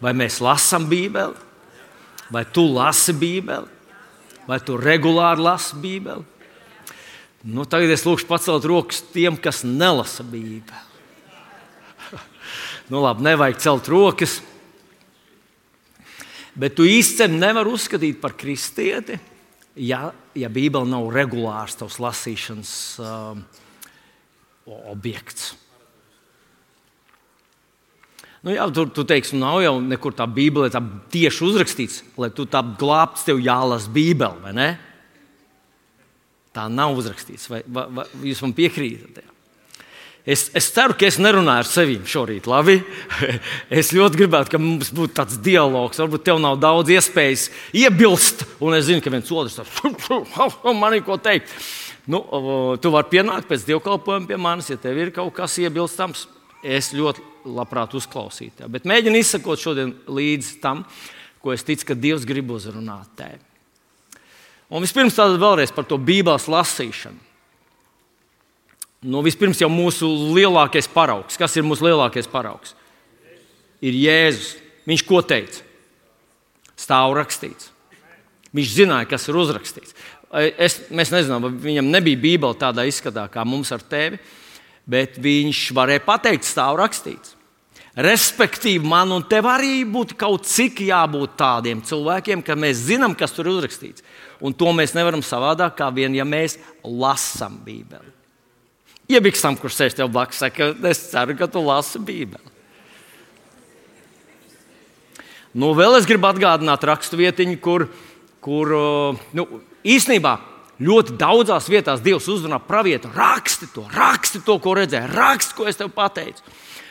Vai mēs lasām Bībeli, vai tu lasi Bībeli, vai tu regulāri lasi Bībeli? Nu, tagad es lūkšu pacelt rokas tiem, kas nelasa Bībeli. nu, labi, nevajag celt rokas. Bet tu īstenībā nevari uzskatīt par kristieti, ja, ja Bībele nav regulārs tavs lasīšanas um, objekts. Nu, jā, tur tu teiksi, nu, nav jau nekur tā Bībelē tā tieši uzrakstīts, lai tu tā glābts, tev jālasa Bībele, vai ne? Tā nav uzrakstīts. Vai, vai, vai jūs man piekrītat? Es, es ceru, ka es nerunāju ar sevi šorīt. Labi? Es ļoti gribētu, ka mums būtu tāds dialogs. Varbūt tev nav daudz iespējas iebilst, un es zinu, ka viens otrs tam man ir ko teikt. Nu, tu vari pienākt pēc dievkalpojuma pie manis, ja tev ir kaut kas iebilstams. Es ļoti labprāt uzklausītu. Bet mēģinu izsakot šodien līdz tam, ko es ticu, ka Dievs grib uzrunāt tevi. Un vispirms tātad vēlreiz par to Bībeles lasīšanu. Nu, vispirms jau mūsu lielākais paraugs. Kas ir mūsu lielākais paraugs? Ir Jēzus. Viņš ko teica? Stāv rakstīts. Viņš zināja, kas ir uzrakstīts. Es, mēs nezinām, vai viņam nebija Bībele tādā izskatā, kā mums ar tevi bet viņš varēja pateikt, stāv rakstīts. Respektīvi, man un tev arī būtu kaut cik jābūt tādiem cilvēkiem, ka mēs zinām, kas tur ir uzrakstīts. Un to mēs nevaram savādāk, kā vien, ja mēs lasām Bībeli. Iebiksam, kurš sēž tev blakus, saka, es ceru, ka tu lasi Bībeli. Nu, vēl es gribu atgādināt raksturvietiņu, kur, kur nu, īstenībā Ļoti daudzās vietās Dievs uzrunā pravietu, raksti to, raksti to, ko redzēji, raksti, ko es tev pateicu.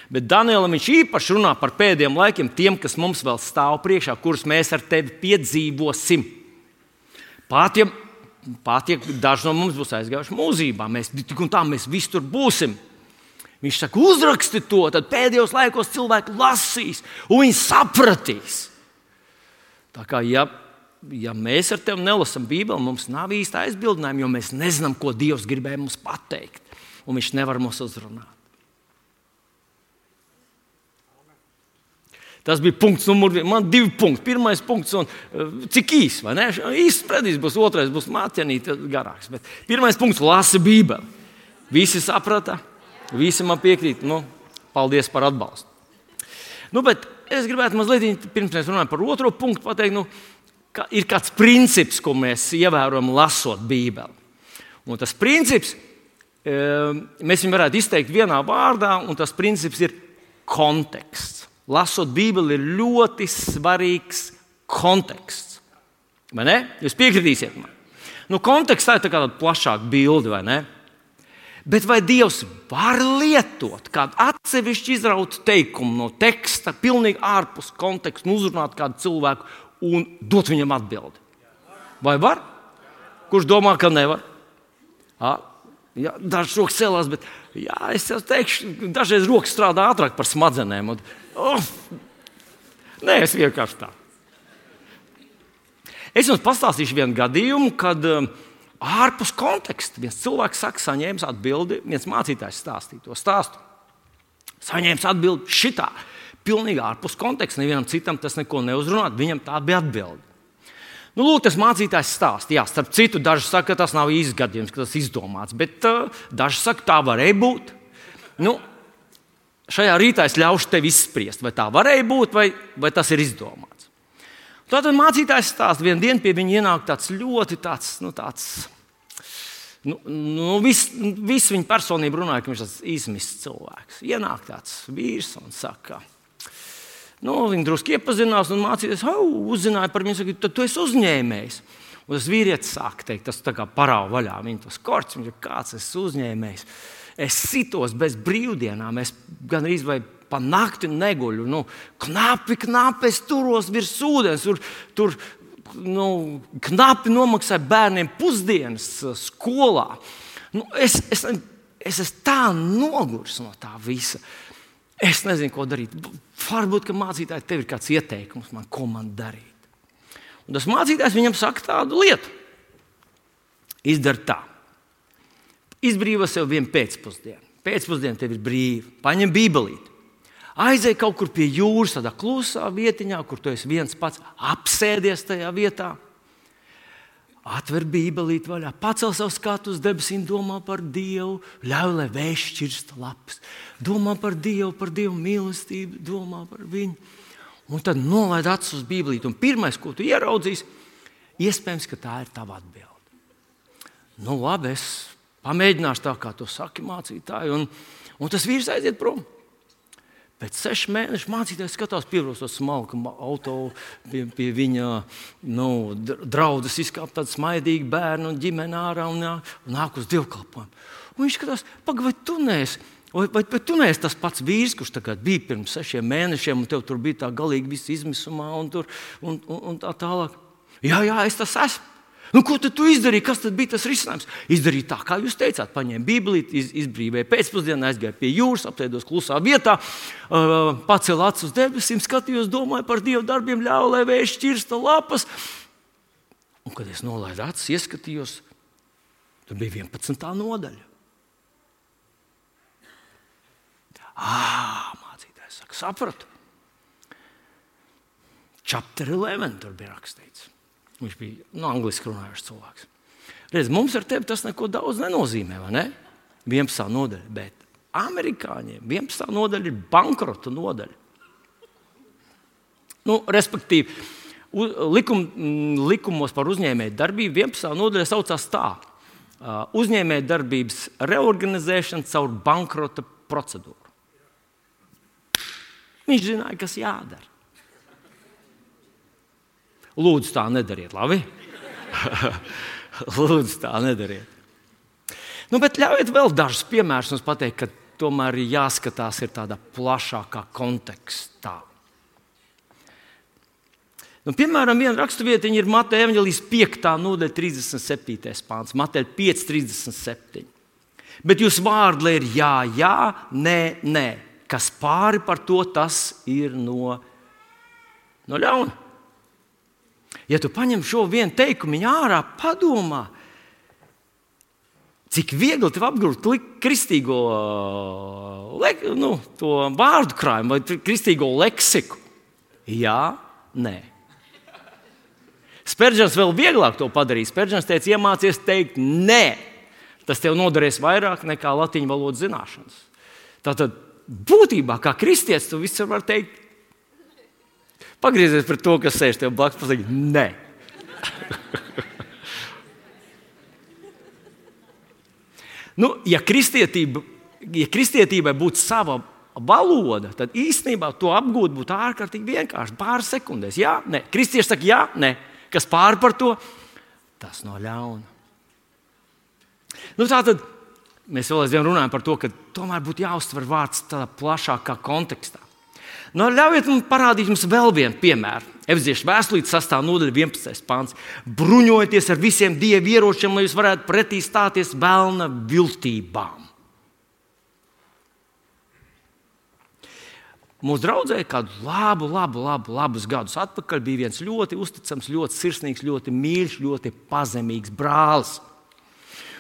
Bet Danielam viņš īpaši runā par pēdējiem laikiem, tiem, kas mums vēl stāv priekšā, kurus mēs ar tevi piedzīvosim. Pat ja daži no mums būs aizgājuši mūžībā, mēs tik un tā mēs visi tur būsim. Viņš saka, uzraksti to, tad pēdējos laikos cilvēki lasīs, un viņi sapratīs. Tā kā ja ja mēs ar tevi nelasām Bībeli, mums nav īsta aizbildinājuma, jo mēs nezinām, ko Dievs gribēja mums pateikt. Un Viņš nevar mūs uzrunāt. Tas bija punkts, numur viens. Man bija divi punkti. Pirmais punkts, un eh, cik īsi, vai ne? Īsts predīs būs, otrais būs mācienīt garāks. Bet pirmais punkts - lasa Bībeli. Visi saprata, visi man piekrīt. Nu, paldies par atbalstu. Nu, es gribētu mazliet, pirms mēs runājam par otro punktu, pateikt, nu, ka ir kāds princips, ko mēs ievērojam lasot Bībeli. Un tas princips, ehm, mēs viņu varētu izteikt vienā vārdā, un tas princips ir konteksts. Lasot Bībeli, ir ļoti svarīgs konteksts. Vai ne? Jūs piekritīsiet man. Nu, kontekstā ir tāda plašāka bilde, vai ne? Bet vai Dievs var lietot kādu atsevišķu izrautu teikumu no teksta, pilnīgi ārpus konteksta, un uzrunāt kādu cilvēku un dot viņam atbildi. Vai var? Kurš domā, ka nevar? À, jā, dažs rokas celās, bet jā, es jau teikšu, dažreiz rokas strādā ātrāk par smadzenēm. Un, oh, nē, es vienkārši tā. Es jums pastāstīšu vienu gadījumu, kad um, ārpus konteksta viens cilvēks saka, saņēmis atbildi, viens mācītājs stāstīja to stāstu. Saņēmis atbildi šitā pilnīgi ārpus konteksta. Nevienam citam tas neko neuzrunā, viņam tā bija atbilde. Nu, lūk, tas mācītājs stāsta. Jā, starp citu, daži saka, ka tas nav īsts gadījums, ka tas izdomāts, bet uh, daži saka, tā varēja būt. Nu, šajā rītā es ļaušu tev izspriest, vai tā varēja būt, vai, vai tas ir izdomāts. Tad mācītājs stāsta, vienā dienā pie viņa ienāk tāds ļoti tāds, nu, tāds, nu, nu, viss vis viņa personība runāja, ka viņš ir tāds izmists cilvēks. Ienāk tāds vīrs un saka, Nu, viņi drusku iepazinās un mācījās, oh, uzzināja par viņu. Tad tu esi uzņēmējs. Un tas vīrietis sāk teikt, tas tā kā parāda vaļā. Viņa tas korts, viņš ir kāds es uzņēmējs. Es sitos bez brīvdienām, es gan arī vai pa nakti neguļu. Nu, knapi, knapi es turos virs ūdens. Tur, tur nu, knapi nomaksāju bērniem pusdienas uh, skolā. Nu, es, es, es esmu tā noguris no tā visa. Es nezinu, ko darīt. Varbūt, ka mācītāji tev ir kāds ieteikums man, ko man darīt. Un tas mācītājs viņam saka tādu lietu. Izdara tā. Izbrīvo sev vienu pēcpusdienu. Pēcpusdiena tev ir brīva. Paņem bībelīti. Aizej kaut kur pie jūras, tādā klusā vietiņā, kur tu esi viens pats, apsēdies tajā vietā. Atver Bībelīti vaļā, pacel savu skatu uz debesīm, domā par Dievu, ļauj, lai vējš čirsta lapas. Domā par Dievu, par Dievu mīlestību, domā par viņu. Un tad nolaid acis uz Bībelīti. Un pirmais, ko tu ieraudzīsi, iespējams, ka tā ir tava atbilde. Nu, labi, es pamēģināšu tā, kā tu saki, mācītāji. Un, un tas vīrs aiziet prom. Pēc sešiem mēnešiem mācītājs skatās, pievilkt uz smalku auto, pie, pie viņa nu, draudzes, izkāpt tādu smaidīgu bērnu un ģimeni ārā un, un nāk uz dievkalpojumu. Un viņš skatās, pagaidi, tu neesi? Vai, vai, vai tu neesi tas pats vīrs, kurš bija pirms sešiem mēnešiem, un tev tur bija tā galīgi viss izmisumā un, tur, un, un, un tā tālāk? Jā, jā, es tas esmu. Nu, ko tu izdarīji? Kas bija tas risinājums? Izdarīja tā, kā jūs teicāt, paņēma Bībeli, iz, izbrīvēja pēcpusdienā, aizgāja pie jūras, apsēdos klusā vietā, uh, pacēla acis uz debesīm, skatījos, domāju par Dieva darbiem, ļāva, lai vējš čirsta lapas. Un, kad es nolaidu acis, ieskatījos, tur bija 11. nodaļa. Ah, mācītājs saka, sapratu. Chapter 11 tur bija rakstīts. Viņš bija nu, angliski runājošs cilvēks. Redz, mums ar tevi tas neko daudz nenozīmē, ne? 11. nodaļa, bet amerikāņiem 11. nodaļa ir bankrota nodaļa. Nu, respektīvi, likum, likumos par uzņēmēju darbību 11. nodaļa saucās tā: uzņēmēju darbības reorganizēšana caur bankrota procedūru. Viņš zināja, kas jādara. Lūdzu, tā nedariet, labi? Lūdzu, tā nedariet. Nu, bet ļaujiet vēl dažus piemērus mums pateikt, ka tomēr jāskatās ir tādā plašākā kontekstā. Nu, piemēram, viena raksturvietiņa ir Mateja Evanģelijas 5. nodaļa, 37. pāns, Mateja 5, 37. Bet jūs vārdi ir jā, jā, nē, nē. Kas pāri par to, tas ir no, no ļauna. Ja tu paņem šo vienu teikumu ārā, padomā, cik viegli tev apgūt kristīgo le, nu, vārdu krājumu vai kristīgo leksiku. Jā, nē. Spērģents vēl vieglāk to padarīs. Spērģents teica, iemācies teikt nē. Tas tev noderēs vairāk nekā latviešu valodas zināšanas. Tātad būtībā, kā kristietis, tu visur vari teikt Pagriezies pret to, kas sēž tev blakus, pasakiet, nē. nu, ja, kristietība, ja kristietībai būtu sava valoda, tad īstenībā to apgūt būtu ārkārtīgi vienkārši. Pāris sekundēs, jā, nē. Kristieši saka, jā, nē. Kas pāri par to? Tas no ļauna. Nu, tā tad mēs vēl aizvien runājam par to, ka tomēr būtu jāuztver vārds tādā plašākā kontekstā. Nu, ļaujiet man parādīt jums vēl vienu piemēru. Efeziešu vēstulītes sastāv nodaļa 11. pāns. Bruņojieties ar visiem dievu ieročiem, lai jūs varētu pretī stāties vēlna viltībām. Mūsu draudzē kādu labu, labu, labu, labus gadus atpakaļ bija viens ļoti uzticams, ļoti sirsnīgs, ļoti mīļš, ļoti pazemīgs brālis.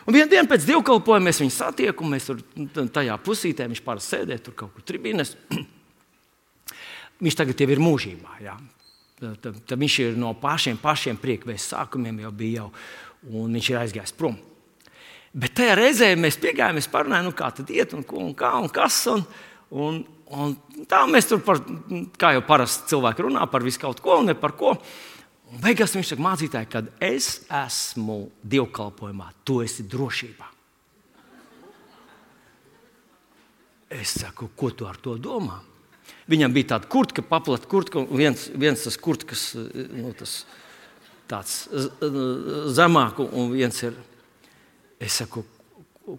Un vienā dienā pēc dievkalpojuma mēs viņu satiekam, mēs tur tajā pusītē, viņš sēdēja tur kaut kur tribīnēs. Viņš tagad ir mūžībā. Jā. Tad, tad viņš ir no pašiem, pašiem priekvēs sākumiem jau bija, jau, un viņš ir aizgājis prom. Bet tajā reizē mēs piegājām, mēs parunājām, nu, kā tad iet, un, un kā un kas. Un, un, un tā mēs tur, par, kā jau parasti cilvēki runā par visu kaut ko un ne par ko. Un beigās viņš saka, mācītāji, kad es esmu dievkalpojumā, tu esi drošībā. Es saku, ko tu ar to domā? Viņam bija tāda kurtka, paplata kurtka, un viens, viens tas kurtkas, nu, tas tāds zemāk, un viens ir, es saku,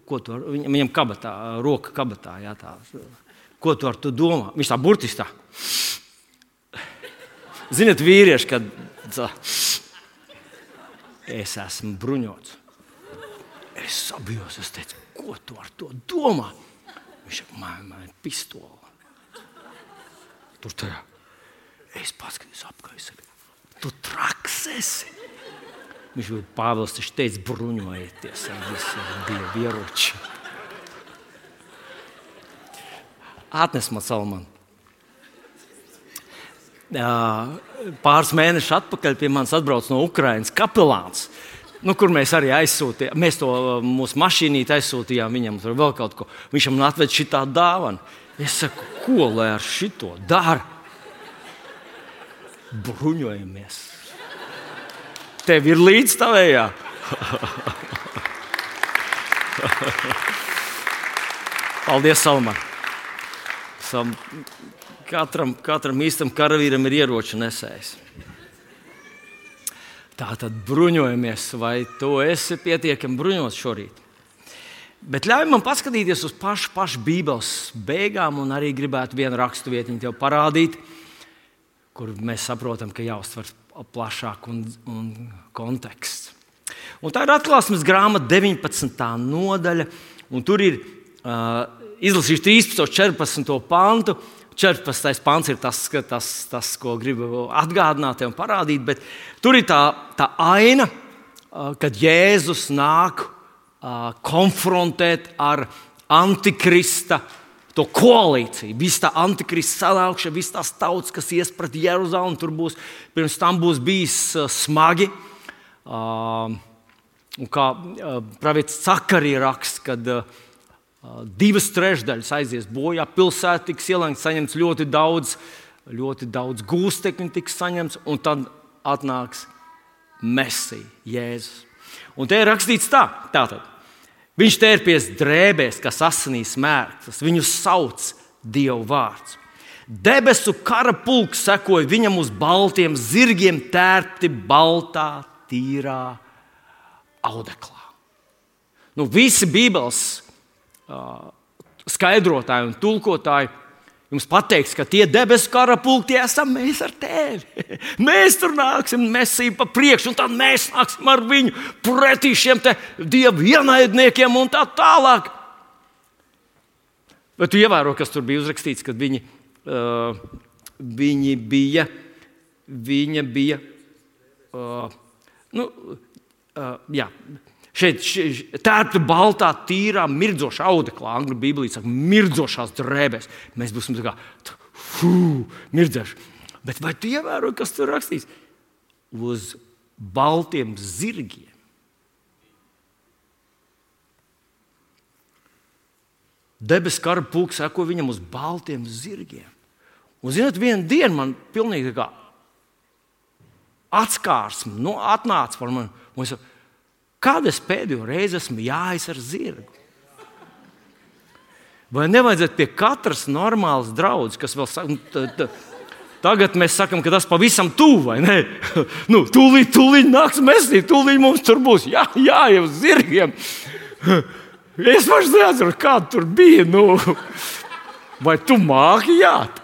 ko tu ar, viņam kabatā, roka kabatā, jā, tā, ko tu ar to domā? Viņš tā burtiski tā. Ziniet, vīrieši, kad tā, es esmu bruņots. Es sabijos, es teicu, ko tu ar to domā? Viņš man, man ir pistola. Tur tajā. Es paskatījos saku, tu traks esi. Viņš bija Pāvils, viņš teica, bruņojieties ar visiem dievu ieroči. Atnes man Salmanu. pāris mēnešus atpakaļ pie manis atbrauc no Ukrainas kapelāns. Nu, kur mēs arī aizsūtījām, mēs to mūsu mašīnīti aizsūtījām viņam, tur vēl kaut ko. Viņš man atveda šī dāvana. Es saku, ko lai ar šito dara? Bruņojamies! Tev ir līdzstāvējā! Paldies, Salman! Sam, katram, katram īstam karavīram ir ieroču nesējs. Tā tad bruņojamies, vai tu esi pietiekami bruņots šorīt? Bet ļauj man paskatīties uz pašu, pašu Bībeles beigām, un arī gribētu vienu rakstu vietiņu tev parādīt, kur mēs saprotam, ka jāuztver plašāk un, un konteksts. Un tā ir atklāsmes grāmata, 19. nodaļa, un tur ir uh, izlasījuši 13. un 14. pantu. 14. pāns ir tas, tas, tas, ko gribu atgādināt un parādīt, bet tur ir tā, tā aina, kad Jēzus nāk konfrontēt ar antikrista to koalīciju. Visa tā antikrista sanākšana, visas tās tautas, kas ies pret Jeruzalemi, tur būs, pirms tam būs bijis smagi. Un kā pravietis Cakarija raksta, kad divas trešdaļas aizies bojā, pilsēta tiks ielēgta, saņemts ļoti daudz, ļoti daudz gūstekņu, tiks saņemts, un tad atnāks Mesija, Jēzus. Un te ir rakstīts tā, tātad. Viņš tērpies drēbēs, kas asinīs mērķis, viņu sauc Dieva vārds. Debesu kara pulks sekoja viņam uz baltiem zirgiem, tērpti baltā, tīrā audeklā. Nu, visi Bībeles skaidrotāji un tulkotāji jums pateiks, ka tie debesu kara pulki esam mēs ar tevi. Mēs tur nāksim, mesīm pa priekšu, un tad mēs nāksim ar viņu pretī šiem dievu ienaidniekiem un tā tālāk. Bet tu ievēro, kas tur bija uzrakstīts, kad viņi, uh, viņi bija. Viņa bija uh, nu, uh, jā, Šeit tērpta baltā, tīrā, mirdzošā audeklā, angļu bībelī saka, mirdzošās drēbēs. Mēs būsim tā kā, fū, mirdzēši. Bet vai tu ievēroji, kas tur rakstīts? Uz baltiem zirgiem. Debesu kara pulks seko viņam uz baltiem zirgiem. Un, zinot, vienā dienā man pilnīgi kā atskārsme nu, atnāca par mani. Un es saku, Kad es pēdējo reizi esmu jājis ar zirgu? Vai nevajadzētu pie katras normālas draudzes, kas vēl saka, nu, tagad mēs sakām, ka tas pavisam tuvu, vai ne? nu, tūlīt, tūlīt nāks mesīt, tūlīt mums tur būs jā, jāiet uz zirgiem. es pats nezinu, kāda tur bija. Nu, vai tu māki jāt?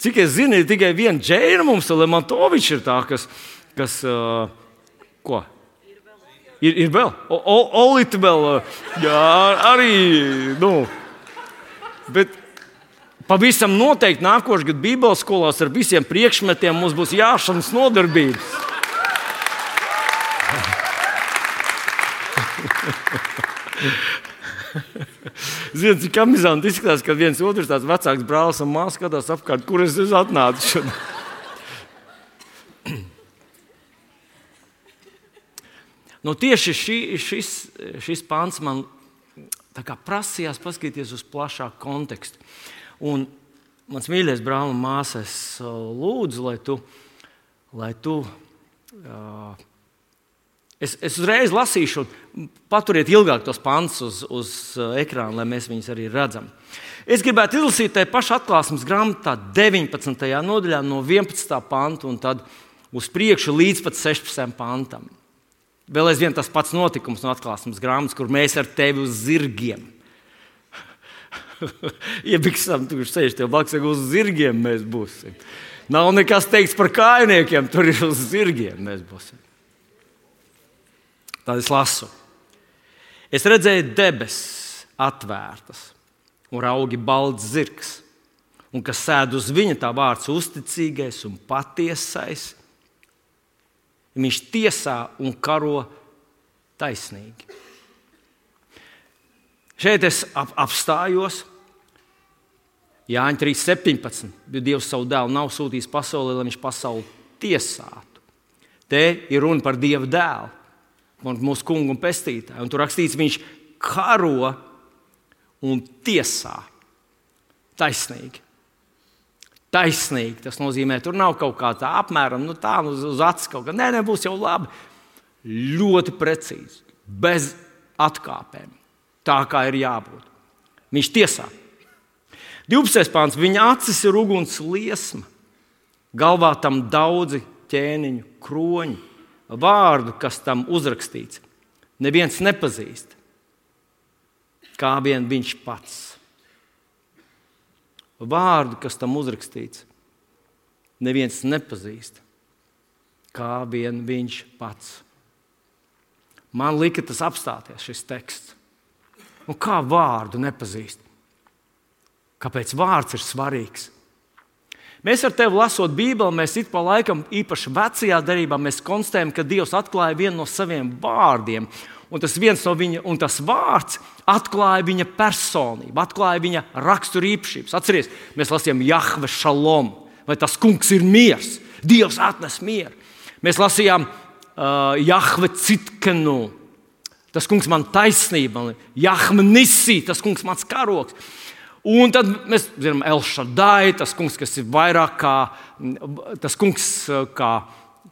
Cik es zinu, tikai viena džēna mums, Lemantovičs ir tā, kas, kas uh, ko? Ir, ir vēl, Olīte vēl, jā, arī. Nu, bet pavisam noteikti nākošais gads Bībeles skolās ar visiem priekšmetiem mums būs jāšanas nodarbības. Ziniet, cik amizanti izskatās, kad viens otrs tāds vecāks brālis un māsas skatās apkārt, kur es esmu atnācis. Nu, tieši šī, šis, šis pāns man prasījās paskatīties uz plašāku kontekstu. Un mans mīļais brālis un māsa, es uh, lūdzu, lai tu. Lai tu uh, es, es uzreiz lasīšu, paturiet ilgāk tos pantus uz, uz uh, ekrāna, lai mēs viņus arī redzam. Es gribētu izlasīt tajā pašā atklāsmes grāmatā, 19. nodaļā, no 11. panta un tad uz priekšu līdz 16. pantam. Vēl aizvien tas pats notikums no atklāsmes grāmatas, kur mēs ar tevi uz zirgiem. Iebiksam, tur sēž tev blakus, uz zirgiem mēs būsim. Nav nekas teikts par kājniekiem, tur ir uz zirgiem mēs būsim. Tad es lasu. Es redzēju debesis atvērtas un raugi balts zirgs, un kas sēž uz viņa tā vārds uzticīgais un patiesais Viņš tiesā un karo taisnīgi. Šeit es ap, apstājos, Jāņa 3.17. Dievs savu dēlu nav sūtījis pasaulē, lai viņš pasauli tiesātu. Te ir runa par Dieva dēlu, mūsu kungu un pestītāju. Un tur rakstīts, viņš karo un tiesā taisnīgi. Taisnīgi tas nozīmē, tur nav kaut kā tā apmēram nu tā, uz, uz acis kaut kā. Nē, nē, būs jau labi. Ļoti precīzi, bez atkāpēm. Tā kā ir jābūt. Viņš tiesā. 12. pāns. Viņa acis ir uguns liesma. Galvā tam daudzi ķēniņu, kroņi, vārdu, kas tam uzrakstīts. Neviens nepazīst, kā vien viņš pats. Vārdu, kas tam uzrakstīts, neviens nepazīst, kā vien viņš pats. Man lika tas apstāties, šis teksts. Un kā vārdu nepazīst? Kāpēc vārds ir svarīgs? Mēs ar tevi lasot Bībeli, mēs ik pa laikam, īpaši vecajā darbā, konstatējam, ka Dievs atklāja vienu no saviem vārdiem. Un tas viens no viņa, un tas vārds atklāja viņa personību, atklāja viņa raksturīpašības. Atcerieties, mēs lasījām Jahve Šalom, vai tas kungs ir miers, Dievs atnes mieru. Mēs lasījām uh, Jahve Citkenu, tas kungs man taisnība, Jahve Nisī, tas kungs mans karoks. Un tad mēs zinām, Elšadai, tas kungs, kas ir vairāk kā tas kungs, kā,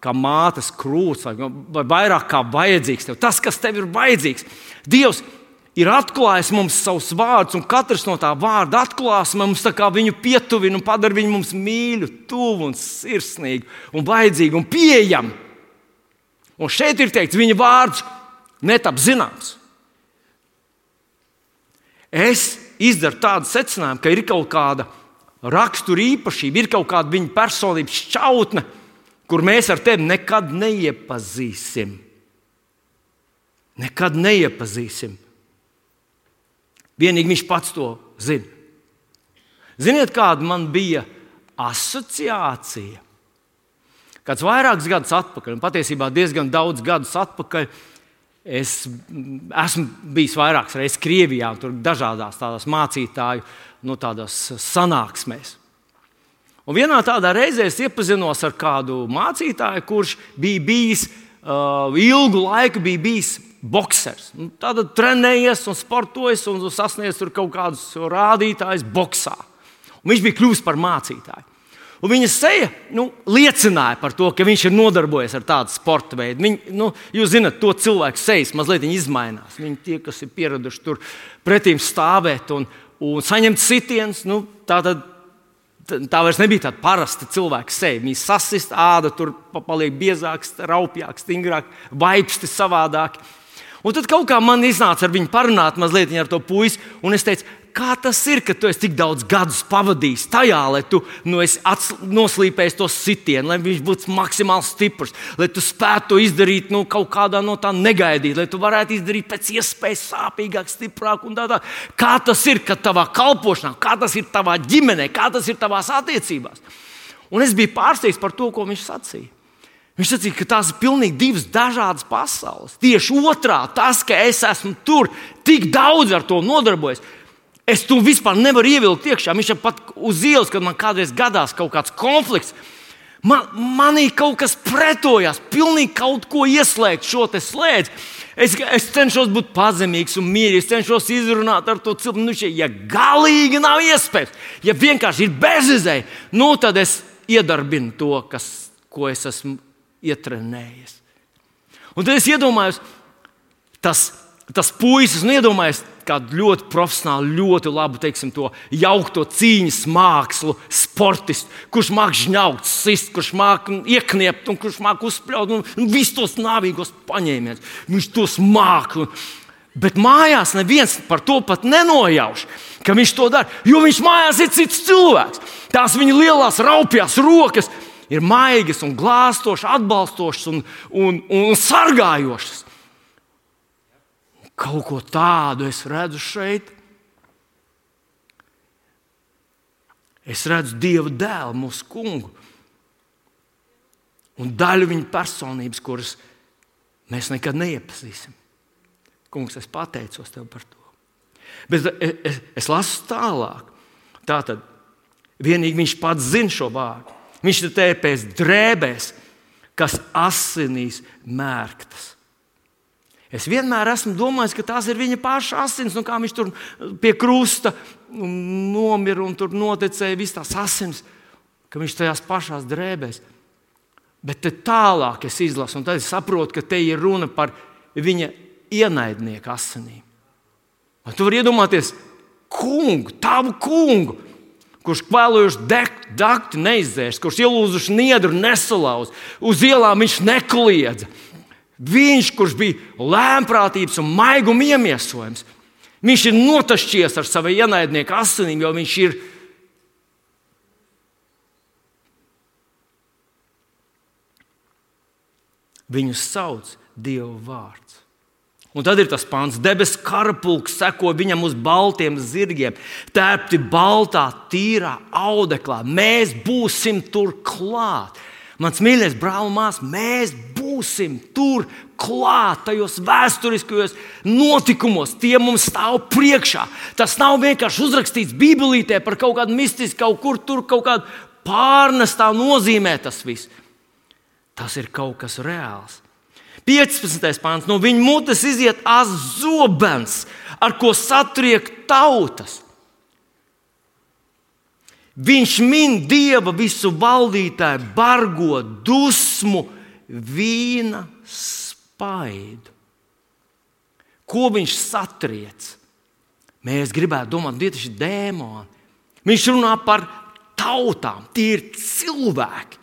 kā mātes krūts, vai vairāk kā vajadzīgs tev. Tas, kas tev ir vajadzīgs. Dievs ir atklājis mums savus vārdus, un katrs no tā vārda atklāsme mums viņu pietuvina un padara viņu mums mīļu, tuvu un sirsnīgu un vajadzīgu un pieejamu. Un šeit ir teikts, viņa vārds netap zināms. Es izdara tādu secinājumu, ka ir kaut kāda rakstura īpašība, ir kaut kāda viņa personības šķautne, kur mēs ar tevi nekad neiepazīsim. Nekad neiepazīsim. Vienīgi viņš pats to zina. Ziniet, kāda man bija asociācija? Kāds vairākus gadus atpakaļ, un patiesībā diezgan daudz gadus atpakaļ, Es esmu bijis vairākas reizes Krievijā, tur dažādās tādās mācītāju nu, tādās sanāksmēs. Un vienā tādā reizē es iepazinos ar kādu mācītāju, kurš bija bijis uh, ilgu laiku bijis boxers. Nu, Tad trenējies un sportojis un sasniedzis kaut kādus rādītājus boxā. Un viņš bija kļuvis par mācītāju. Un viņa seja nu, liecināja par to, ka viņš ir nodarbojies ar tādu sporta veidu. Viņi, nu, jūs zināt, to cilvēku sejas mazliet izmainās. Viņi tie, kas ir pieraduši tur pretīm stāvēt un, un saņemt sitienus, nu, tā, tad, tā vairs nebija tāda parasta cilvēka seja. Viņa sasist, āda tur paliek biezāka, raupjāka, stingrāka, vaipsti savādāk. Un tad kaut kā man iznāca ar viņu parunāt mazliet ar to puisi, un es teicu, Kā tas ir, ka tu esi tik daudz gadus pavadījis tajā, lai tu nu, noslīpējies to sitienu, lai viņš būtu maksimāli stiprs, lai tu spētu to izdarīt nu, kaut kādā no tā negaidīt, lai tu varētu izdarīt pēc iespējas sāpīgāk, stiprāk un tā tālāk. Kā tas ir, ka tavā kalpošanā, kā tas ir tavā ģimenē, kā tas ir tavās attiecībās. Un es biju pārsteigts par to, ko viņš sacīja. Viņš teica, ka tās ir pilnīgi divas dažādas pasaules. Tieši otrā, tas, ka es esmu tur, tik daudz ar to nodarbojos, Es to vispār nevaru ievilkt iekšā. Viņš ir pat uz ielas, kad man kādreiz gadās kaut kāds konflikts. Man, manī kaut kas pretojās, pilnīgi kaut ko ieslēgt šo slēdzi. Es, es cenšos būt pazemīgs un mierīgs, cenšos izrunāt ar to cilvēku. Nu, šie, ja galīgi nav iespējams, ja vienkārši ir bezizēja, nu, tad es iedarbinu to, kas, ko es esmu ietrenējies. Un tad es iedomājos, tas, tas puisis, un iedomājos, kādu ļoti profesionālu, ļoti labu, teiksim, to jaukto cīņas mākslu, sportistu, kurš māks žņaukt, sist, kurš māk iekniept un kurš māk uzspļaut un, un visus tos nāvīgos paņēmienus. Viņš tos māk. Un, bet mājās neviens par to pat nenojauš, ka viņš to dara, jo viņš mājās ir cits cilvēks. Tās viņa lielās raupjās rokas ir maigas un glāstošas, atbalstošas un, un, un sargājošas. Kaut ko tādu es redzu šeit. Es redzu Dieva dēlu, mūsu kungu. Un daļu viņa personības, kuras mēs nekad neiepazīsim. Kungs, es pateicos tev par to. Bet es, es, lasu tālāk. Tā tad Vienīgi viņš pats zina šo vārdu. Viņš te tēpēs drēbēs, kas asinīs mērktas. Es vienmēr esmu domājis, ka tās ir viņa paša asins, nu, kā viņš tur pie krusta nomira un tur noticēja visas tās asins, ka viņš tajās pašās drēbēs. Bet tālāk es izlasu, un tad es saprotu, ka te ir runa par viņa ienaidnieku asinīm. Vai tu vari iedomāties kungu, tavu kungu, kurš kvēlojuši dakti neizdzērs, kurš ielūzuši niedru nesalauz, uz ielām viņš nekliedza. Viņš, kurš bija lēmprātības un maiguma iemiesojums, viņš ir notašķies ar savu ienaidnieku asinīm, jo viņš ir. Viņu sauc Dieva vārds. Un tad ir tas pāns, debesu karapulks seko viņam uz baltiem zirgiem, tērpti baltā, tīrā audeklā. Mēs būsim tur klāt. Mans mīļais brāl, māsas, mēs būsim tur klāt, tajos vēsturiskajos notikumos. Tie mums stāv priekšā. Tas nav vienkārši uzrakstīts Bībelītē par kaut kādu mistisku, kaut kur tur kaut kādu pārnestā nozīmē tas viss. Tas ir kaut kas reāls. 15. pāns. No viņa mutes iziet azobens, ar ko satriek tautas. Viņš min dieva visu valdītāju, bargo dusmu, vīna spaidu. Ko viņš satriec? Mēs gribētu domāt, tie ir dēmoni. Viņš runā par tautām, tie ir cilvēki.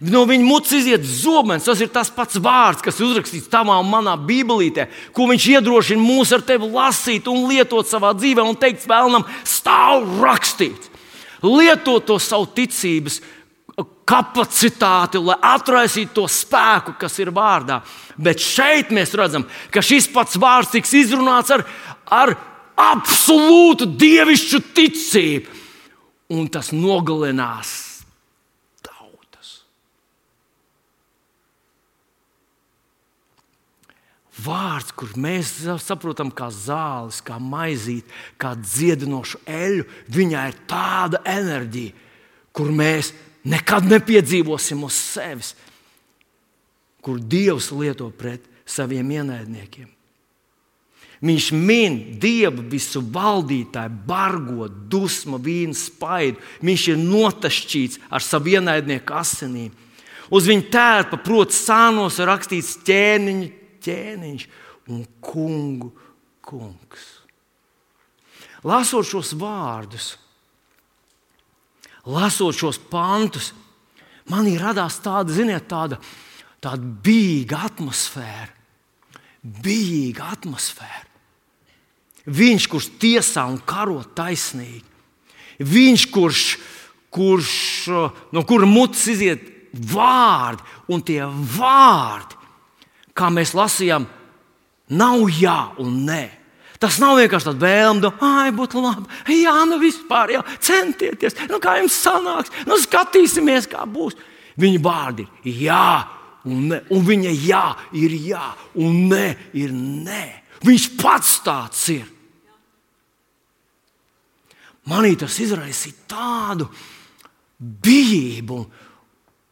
No viņa mutes iziet zobens. Tas ir tas pats vārds, kas uzrakstīts tavā un manā bībelītē, ko viņš iedrošina mūs ar tevi lasīt un lietot savā dzīvē, un teikt, vēlnam, stāv rakstīts. Lietot to savu ticības kapacitāti, lai atraisītu to spēku, kas ir vārdā. Bet šeit mēs redzam, ka šis pats vārds tiks izrunāts ar, ar absolūtu dievišķu ticību, un tas nogalinās vārds, kur mēs saprotam, kā zāles, kā maizīt, kā dziedinošu eļu, viņai ir tāda enerģija, kur mēs nekad nepiedzīvosim uz sevis, kur Dievs lieto pret saviem ienaidniekiem. Viņš min dievu visu valdītāju, bargo, dusmu, vīnu spaidu. Viņš ir notašķīts ar savu ienaidnieku asinīm. Uz viņa tērpa, protams, sānos ir rakstīts ķēniņa ķēniņš un kungu kungs. Lasot šos vārdus, lasot šos pantus, manī radās tāda, ziniet, tāda, tāda bīga atmosfēra. Bīga atmosfēra. Viņš, kurš tiesā un karo taisnīgi, viņš, kurš, kurš no kura mutes iziet vārdi, un tie vārdi kā mēs lasījām, nav jā un nē. Tas nav vienkārši tāds vēlme, ah, būtu labi. Jā, nu vispār, jā, centieties, nu kā jums sanāks, nu skatīsimies, kā būs. Viņa vārdi ir jā, un, ne, un viņa jā ir jā, un nē ir nē. Viņš pats tāds ir. Manī tas izraisīja tādu bijību,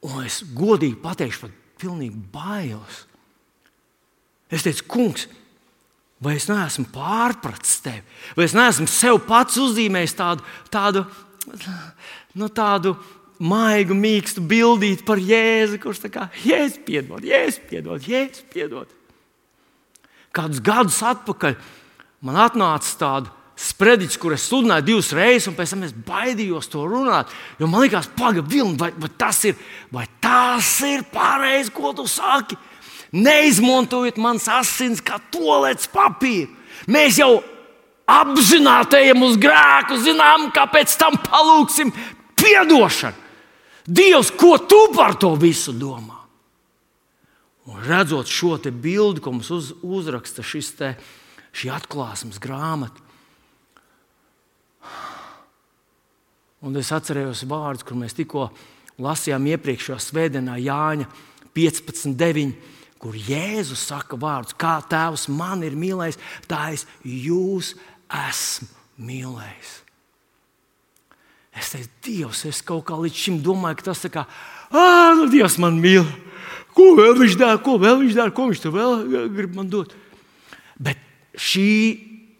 un es godīgi pateikšu, pat pilnīgi bailes. Es teicu, kungs, vai es neesmu pārpratis tevi, vai es neesmu sev pats uzzīmējis tādu, tādu, nu, tādu maigu, mīkstu bildīti par Jēzu, kurš tā kā Jēzus piedod, Jēzus piedod, Jēzus piedod. Kādus gadus atpakaļ man atnāca tāda sprediķis, kur es sludināju divas reizes, un pēc tam es baidījos to runāt. Jo man liekas, pagaidi, vai, vai tas ir, vai tas ir pareizi, ko tu saki. Neizmantojiet manas asins kā tolets papīru. Mēs jau apzināti ejam uz grēku, zinām, kāpēc tam palūksim atdošanu. Dievs, ko tu par to visu domā? Un redzot šo bildi, ko mums uz, uzraksta šis te, šī atklāsmes grāmata, un es atcerējos vārdus, kur mēs tikko lasījām iepriekšējā svētdienā Jāņa 15, 9 kur Jēzus saka vārdus, kā Tēvs man ir mīlējis, tā es jūs esmu mīlējis. Es teicu, Dievs, es kaut kā līdz šim domāju, ka tas tā kā, ah, nu, Dievs man mīl. Ko vēl viņš dara, ko vēl viņš dara, ko viņš tur vēl grib man dot. Bet šī,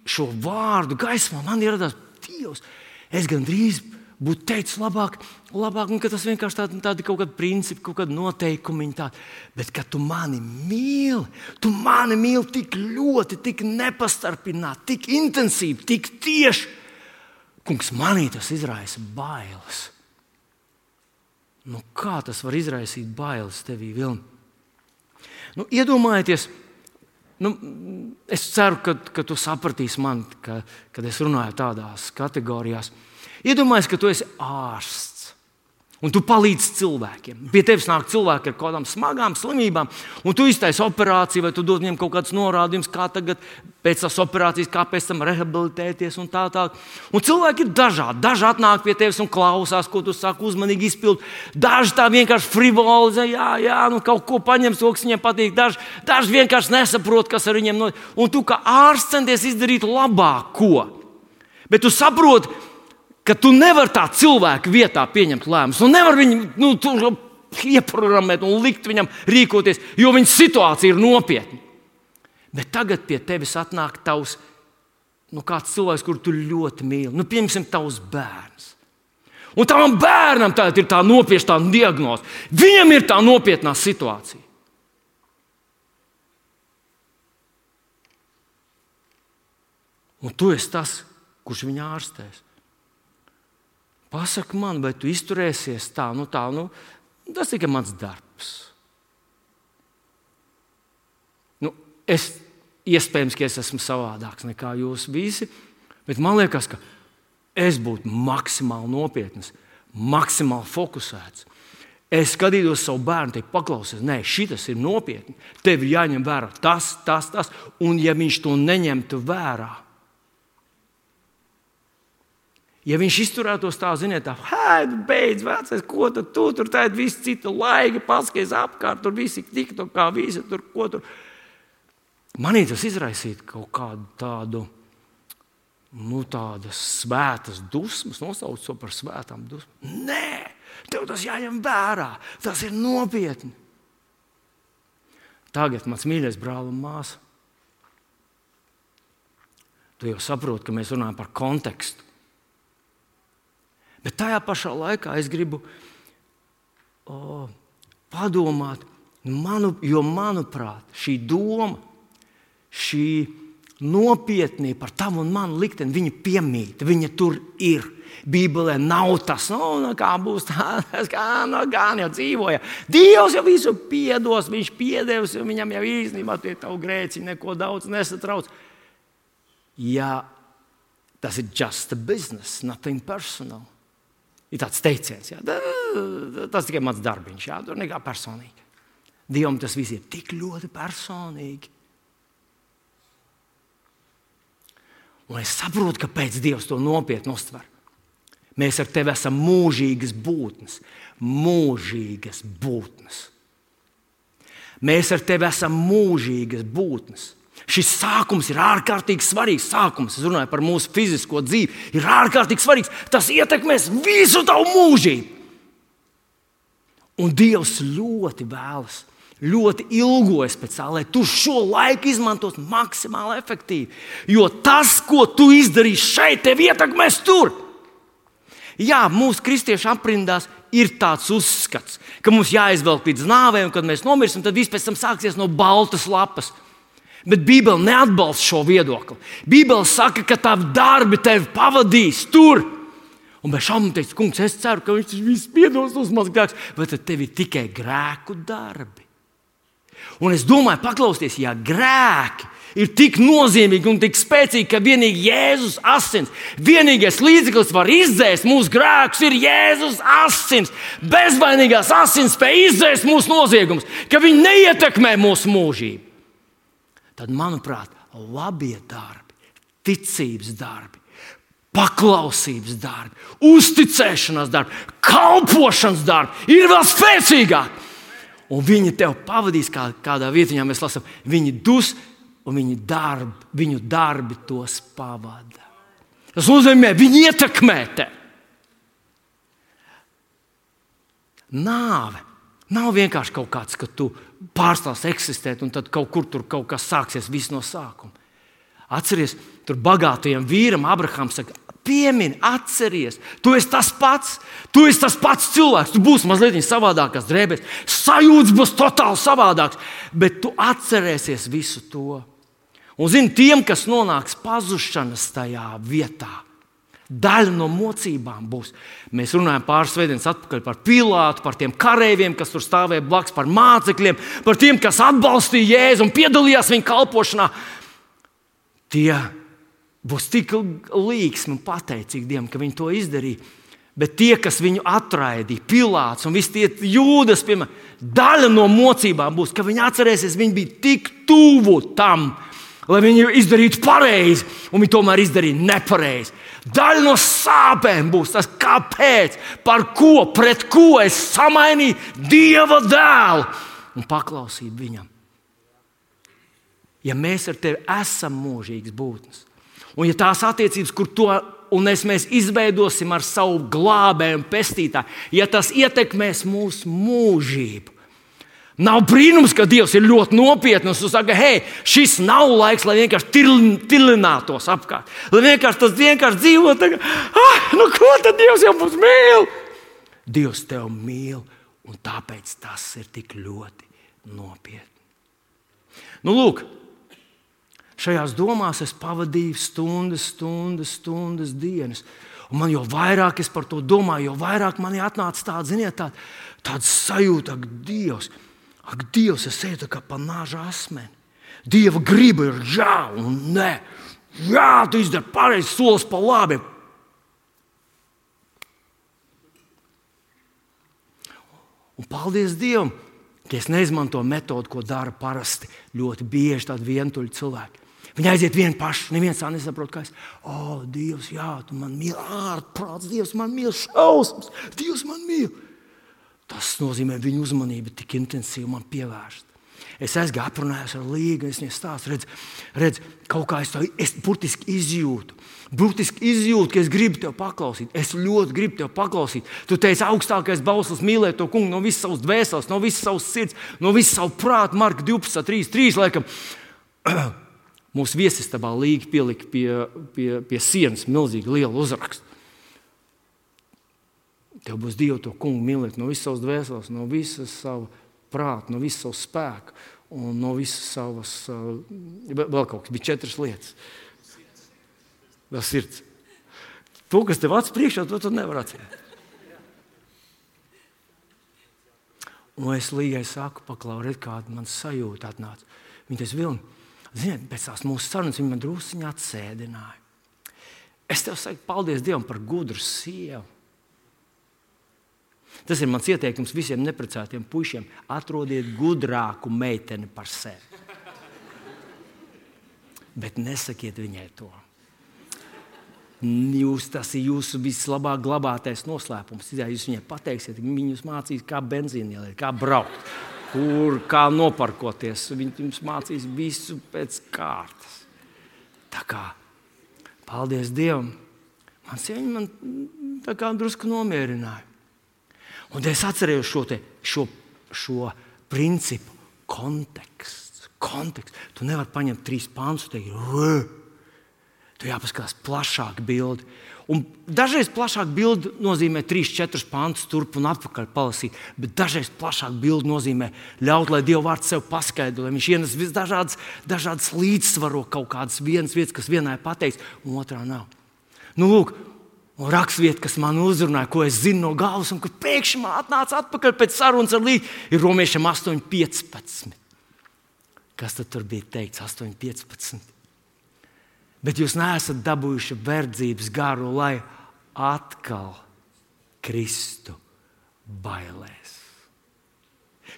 šo vārdu gaismā man ieradās Dievs. Es gandrīz būtu teicis labāk, labāk ka tas vienkārši tādi, tādi kaut kādi principi, kaut kādi noteikumi. Tādi. Bet, kad tu mani mīli, tu mani mīli tik ļoti, tik nepastarpināti, tik intensīvi, tik tieši. Kungs, manī tas izraisa bailes. Nu, kā tas var izraisīt bailes tevī, Vilni? Nu, iedomājieties, nu, es ceru, ka, ka tu sapratīsi man, ka, kad es runāju tādās kategorijās. Iedomājieties, ka tu esi ārsts. Un tu palīdzi cilvēkiem. Pie tevis nāk cilvēki ar kaut kādām smagām slimībām, un tu iztaisi operāciju, vai tu dod viņiem kaut kādus norādījumus, kā tagad pēc tās operācijas, kā pēc tam rehabilitēties un tā tālāk. Un cilvēki ir dažādi. Daži atnāk pie tevis un klausās, ko tu saki, uzmanīgi izpild. Daži tā vienkārši frivolizē, jā, jā, nu kaut ko paņems, kas viņiem patīk. Daži, daži vienkārši nesaprot, kas ar viņiem notiek. Un tu kā ārsts centies izdarīt labāko. Bet tu saproti, ka tu nevari tā cilvēka vietā pieņemt lēmumus. Tu nevari viņu nu, ieprogrammēt un likt viņam rīkoties, jo viņa situācija ir nopietna. Bet tagad pie tevis atnāk tavs nu, cilvēks, kuru tu ļoti mīli. Nu, piemēram, tavs bērns. Un tam bērnam tā ir tā nopietna diagnoze. Viņam ir tā nopietnā situācija. Un tu esi tas, kurš viņu ārstēs. Pasaki man, vai tu izturēsies tā, nu tā, nu, tas tikai mans darbs. Nu, es iespējams, ka es esmu savādāks nekā jūs visi, bet man liekas, ka es būtu maksimāli nopietns, maksimāli fokusēts. Es skatītos savu bērnu, te paklausies, nē, šis ir nopietni. Tev ir jāņem vērā tas, tas, tas, un ja viņš to neņemtu vērā, Ja viņš izturētos tā, ziniet, tā, hei, beidz, vecais, ko tu tur tur tādi visi citi laigi, paskaties apkārt, tur visi tik to kā visi tur, ko tur. Manī tas izraisītu kaut kādu tādu, nu, tādas svētas dusmas, nosaukt to par svētām dusmām. Nē, tev tas jāņem vērā, tas ir nopietni. Tagad mans mīļais brāl un māsa. Tu jau saproti, ka mēs runājam par kontekstu. Bet tajā pašā laikā es gribu o, padomāt, manu, jo manuprāt, šī doma, šī nopietnība par tavu un manu likteni, viņa piemīt, viņa tur ir. Bībelē nav tas, nu, nu kā būs tāds, kā nu, gan jau dzīvoja. Dievs jau visu piedos, viņš piedevis, viņam jau īstenībā tie tavu grēciņi neko daudz nesatrauc. Ja tas ir just a business, nothing personal. Ir tāds teiciens, jā, tas tikai mans darbiņš, jā, tur nekā personīga. Dievam tas viss ir tik ļoti personīgi. Un es saprotu, kāpēc Dievs to nopietni uztver. Mēs ar tevi esam mūžīgas būtnes, mūžīgas būtnes. Mēs ar tevi esam mūžīgas būtnes. Šis sākums ir ārkārtīgi svarīgs. Sākums, es runāju par mūsu fizisko dzīvi, ir ārkārtīgi svarīgs. Tas ietekmēs visu tavu mūžību. Un Dievs ļoti vēlas, ļoti ilgojas pēc tā, lai tu šo laiku izmantotu maksimāli efektīvi. Jo tas, ko tu izdarīsi šeit, tev ietekmēs tur. Jā, mūsu kristiešu aprindās ir tāds uzskats, ka mums jāizvelk līdz nāvei, un kad mēs nomirsim, tad viss pēc tam sāksies no baltas lapas. Bet Bībele neatbalsta šo viedokli. Bībele saka, ka tavi darbi tevi pavadīs tur. Un bez šaubām teiks, kungs, es ceru, ka viņš viss piedos tos mazs grēks, bet tev ir tikai grēku darbi. Un es domāju, paklausieties, ja grēki ir tik nozīmīgi un tik spēcīgi, ka vienīgi Jēzus asins, vienīgais līdzeklis var izdzēst mūsu grēkus, ir Jēzus asins. Bezvainīgās asins spēj izdzēst mūsu noziegumus, ka viņi neietekmē mūsu mūžību tad, manuprāt, labie darbi, ticības darbi, paklausības darbi, uzticēšanās darbi, kalpošanas darbi ir vēl spēcīgāki. Un viņi tev pavadīs kā, kādā vietā, mēs lasām, viņi dus un viņi darbi, viņu darbi tos pavada. Tas nozīmē, viņi ietekmē tevi. nāve nav vienkārši kaut kāds, ka tu pārstāsi eksistēt, un tad kaut kur tur kaut kas sāksies no sākuma. Atcerieties, tur bagātajam vīram Abrahams saka, piemini, atceries, tu esi tas pats, tu esi tas pats cilvēks, tu būsi mazliet savādākās drēbēs, sajūta būs totāli savādāks, bet tu atcerēsies visu to. Un zini, tiem, kas nonāks pazušanas tajā vietā, Daļa no mocībām būs. Mēs runājam pāris svētdienas atpakaļ par Pilātu, par tiem kareiviem, kas tur stāvēja blakus, par mācekļiem, par tiem, kas atbalstīja Jēzu un piedalījās viņa kalpošanā. Tie būs tik līksmi un pateicīgi Dievam, ka viņi to izdarīja. Bet tie, kas viņu atraidīja, Pilārs un visi tie jūdas, piemēram, daļa no mocībām būs, ka viņi atcerēsies, viņi bija tik tuvu tam, lai viņi izdarītu pareizi, un viņi tomēr izdarīja nepareizi. Daļa no sāpēm būs tas, kāpēc, par ko, pret ko es samainīju Dieva dēlu un paklausīju viņam. Ja mēs ar tevi esam mūžīgas būtnes, un ja tās attiecības, kur to un es, mēs izveidosim ar savu glābēju un pestītāju, ja tas ietekmēs mūsu mūžību, Nav brīnums, ka Dievs ir ļoti nopietns un saka, hei, šis nav laiks, lai vienkārši tilinātos apkārt. Lai vienkārši tas vienkārši dzīvo tagad, ah, nu ko tad Dievs jau mums mīl? Dievs tevi mīl, un tāpēc tas ir tik ļoti nopietni. Nu, lūk, šajās domās es pavadīju stundas, stundas, stundas, dienas. Un man jau vairāk es par to domāju, jo vairāk man atnāca tāda, ziniet, tāda, tāda sajūta, ka Dievs ir Ak, Dievs, es eju kā pa nāža asmeni. Dieva griba ir jā un nē. Jā, tu izdari pareizi, solis pa labi. Un paldies Dievam, ka es neizmantoju metodi, ko dara parasti ļoti bieži tādi vientuļi cilvēki. Viņi aiziet vieni paši, neviens tā nesaprot, kā es. O, oh, Dievs, jā, tu man mīli, ārprāts, Dievs man mīli, šausmas, Dievs man mīli. Tas nozīmē, viņu uzmanība tik intensīvi man pievērst. Es aizgāju, aprunājos ar Līgu, es viņai stāstu, redz, redz, kaut kā es to es burtiski izjūtu. Burtiski izjūtu, ka es gribu tevi paklausīt. Es ļoti gribu tevi paklausīt. Tu teici, augstākais bauslis mīlēt to kungu no visas savas dvēseles, no visas savas sirds, no visas savas prāta. Marka 12, 3, 3. Laikam. Mūsu viesistabā Līga pielika pie, pie, pie sienas milzīgi lielu uzrakstu. Tev būs Dievu to kungu mīlēt no visas savas dvēseles, no visas savas prāta, no visas savas spēka un no visas savas. Uh, vēl kaut kas bija četras lietas. Vēl sirds. To, kas tev acis priekšā, to tu nevari atcerēt. Un es līgai saku, paklausīt, kāda man sajūta atnāca. Viņa tas vilni. Ziniet, pēc tās mūsu sarunas viņa man druskuļi atsēdināja. Es tev saku, paldies Dievam par gudru sievu. Tas ir mans ieteikums visiem neprecētiem puišiem. Atrodiet gudrāku meiteni par sevi. Bet nesakiet viņai to. Jūs, tas ir jūsu vislabāk glabātais noslēpums. Ja jūs viņai pateiksiet, viņi jums mācīs, kā benzīna ielikt, kā braukt, kur, kā noparkoties. Viņi jums mācīs visu pēc kārtas. Tā kā paldies Dievam, man sieņa man drusku nomierināja. Un es atceros šo, te, šo, šo principu, konteksts. konteksts. Tu nevari paņemt trīs pāns un teikt, tu jāpaskatās plašāk bildi. Un dažreiz plašāk bildi nozīmē 3, 4 pāntus turp un atpakaļ palasīt, bet dažreiz plašāk bildi nozīmē ļaut, lai Dieva vārds sev paskaidro, lai viņš ienes visdažādas dažādas līdzsvaro kaut kādas vienas vietas, kas vienai pateiks, un otrā nav. Nu, lūk, Un rakstvieta, kas man uzrunāja, ko es zinu no galvas, un kur pēkšņi man atnāca atpakaļ pēc sarunas ar Lītu, ir Romiešiem 8,15. Kas tad tur bija teikts? 8,15. Bet jūs neesat dabūjuši verdzības garu, lai atkal kristu bailēs.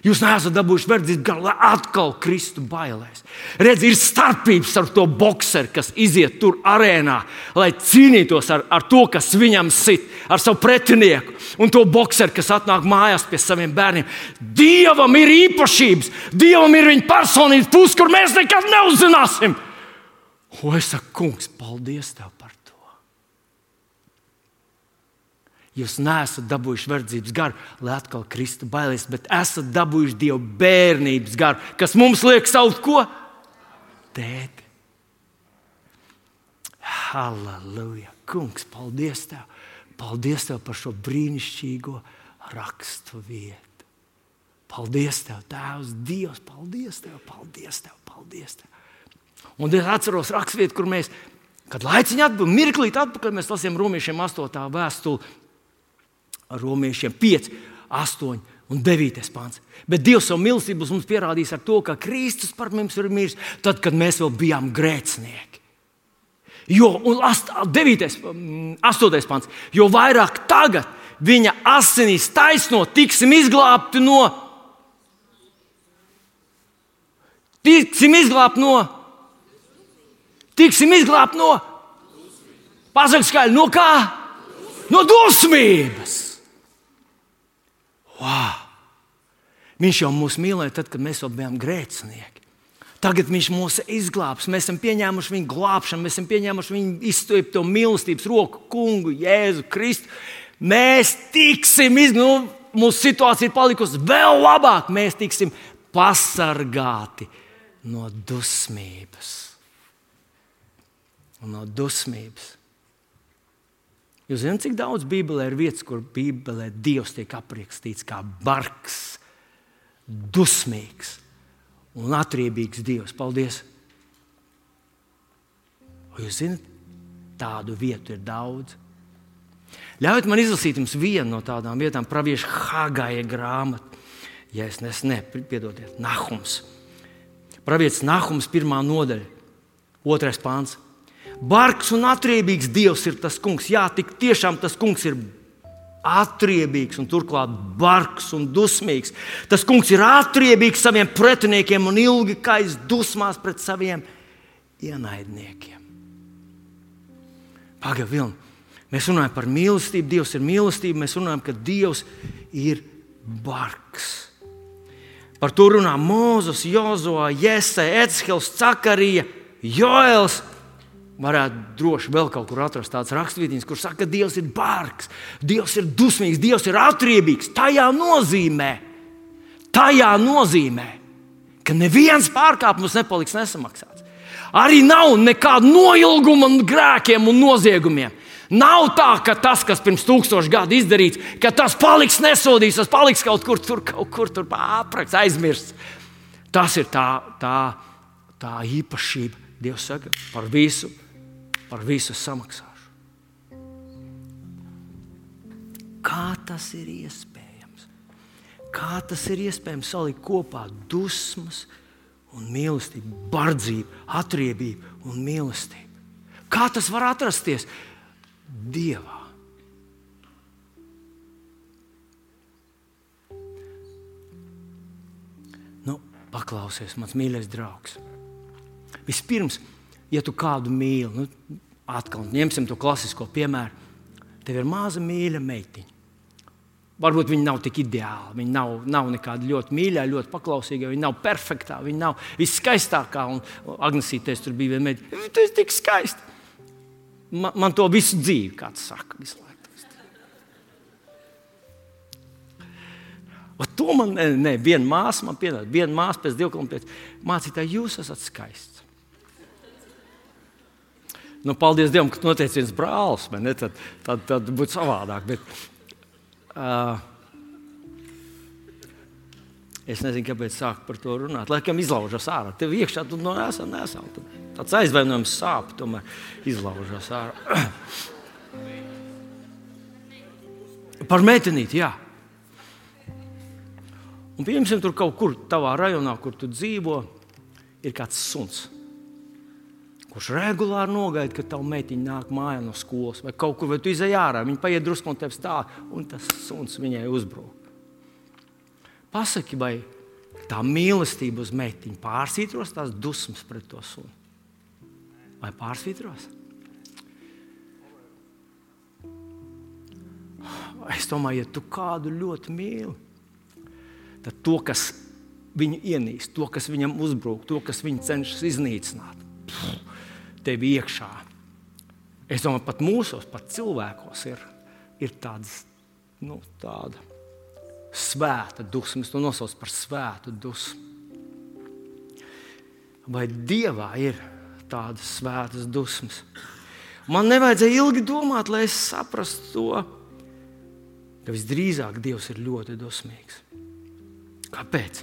Jūs neesat dabūjuši verdzību galu, lai atkal kristu bailēs. Redz, ir starpības ar to boxeru, kas iziet tur arēnā, lai cīnītos ar, ar to, kas viņam sit, ar savu pretinieku. Un to boxeru, kas atnāk mājās pie saviem bērniem. Dievam ir īpašības, Dievam ir viņa personības puse, kur mēs nekad neuzzināsim. O, es saku, kungs, paldies tev par to. Jūs neesat dabūjuši verdzības garu, lai atkal kristu bailēs, bet esat dabūjuši dievu bērnības garu, kas mums liek saukt ko? Tēti. Halleluja! Kungs, paldies Tev! Paldies Tev par šo brīnišķīgo rakstu vietu. Paldies Tev, Tēvs, Dievs! Paldies Tev! Paldies Tev! Paldies tev. Un es atceros raksturvietu, kur mēs, kad laiciņā atbildējām, mirklīt atpakaļ, mēs lasījām romiešiem 8. vēstuli romiešiem 5, 8 un 9 pāns. Bet Dievs savu mīlestību mums pierādīs ar to, ka Kristus par mums ir miris, tad, kad mēs vēl bijām grēcinieki. Jo, un 9, 8 pāns, jo vairāk tagad viņa asinīs taisno, tiksim izglābti no. Tiksim izglābti no. Tiksim izglābti no. Pasakot skaļi, no kā? No dusmības. Wow! Viņš jau mūs mīlēja tad, kad mēs vēl bijām grēcinieki. Tagad viņš mūs izglābs. Mēs esam pieņēmuši viņa glābšanu, mēs esam pieņēmuši viņa izturību mīlestības roku, kungu, Jēzu Kristu. Mēs tiksim izglābti. Nu, mūsu situācija ir palikusi vēl labāka. Mēs tiksim pasargāti no dusmības. No dusmības. Jūs zināt, cik daudz Bībelē ir vietas, kur Bībelē Dievs tiek aprakstīts kā bargs, dusmīgs un atriebīgs Dievs. Paldies! Un jūs zināt, tādu vietu ir daudz. Ļaujiet man izlasīt jums vienu no tādām vietām, pravieša Hāgaja grāmatu. Ja es nesu, ne, piedodiet, Nahums. Pravietis Nahums, pirmā nodaļa, otrais pāns. Bargs un atriebīgs Dievs ir tas kungs. Jā, tik tiešām tas kungs ir atriebīgs un turklāt bargs un dusmīgs. Tas kungs ir atriebīgs saviem pretiniekiem un ilgi kais dusmās pret saviem ienaidniekiem. Pagaidām, mēs runājam par mīlestību. Dievs ir mīlestība. Mēs runājam, ka Dievs ir bargs. Par to runā Mozus, Jozo, Jēzus, Ecehils, Cakarija, Joels varētu droši vēl kaut kur atrast tādas raksturvietas, kur saka, ka Dievs ir bārgs, Dievs ir dusmīgs, Dievs ir atriebīgs. Tajā nozīmē, tajā nozīmē ka neviens pārkāpums nepaliks nesamaksāts. Arī nav nekāda noilguma un grēkiem un noziegumiem. Nav tā, ka tas, kas pirms tūkstošiem gadu izdarīts, ka tas paliks nesodīts, tas paliks kaut kur tur, kaut kur tur apraksts, aizmirsts. Tas ir tā, tā, tā īpašība. Dievs saka, par visu par visu samaksāšu. Kā tas ir iespējams? Kā tas ir iespējams salikt kopā dusmas un mīlestību, bardzību, atriebību un mīlestību? Kā tas var atrasties Dievā? Nu, paklausies, mans mīļais draugs. Vispirms, ja tu kādu mīli, nu, atkal ņemsim to klasisko piemēru, tev ir maza mīļa meitiņa. Varbūt viņa nav tik ideāla. Viņa nav, nav nekāda ļoti mīļā, ļoti paklausīga. Viņa nav perfekta, viņa nav viskaistākā. Un Agnesītes tur bija meitene. Tu esi tik skaista. Man, man to visu dzīvi, kāds saka, visu laiku. O to man, ne, ne viena māsa man pienāca. Viena māsa pēc divām pēc mācītāja, jūs esat skaisti. Nu, paldies Dievam, ka noteicis viens brālis. Tad, tad, tad būtu savādāk. Bet, uh, es nezinu, kāpēc sāku par to runāt. Laikam izlaužas ārā. Tev iekšā tu no esam, nesam. Tāds aizvainojums sāp, tomēr izlaužas ārā. par meitenīti, jā. Un pieņemsim, tur kaut kur tavā rajonā, kur tu dzīvo, ir kāds suns kurš regulāri nogaida, kad tava meitiņa nāk mājā no skolas vai kaut kur, vai tu izej ārā. Viņa paiet drusku no tevis tā, un tas suns viņai uzbrūk. Pasaki, vai tā mīlestība uz meitiņu pārsvītros tās dusmas pret to sunu? Vai pārsvītros? Es domāju, ja tu kādu ļoti mīli, tad to, kas viņu ienīst, to, kas viņam uzbrūk, to, kas viņu cenšas iznīcināt, tev iekšā. Es domāju, pat mūsos, pat cilvēkos ir ir tāds, nu, tāda svēta dusma. Es to nosaucu par svētu dusmu. Vai Dievā ir tādas svētas dusmas? Man nevajadzēja ilgi domāt, lai es saprastu to, ka visdrīzāk Dievs ir ļoti dusmīgs. Kāpēc?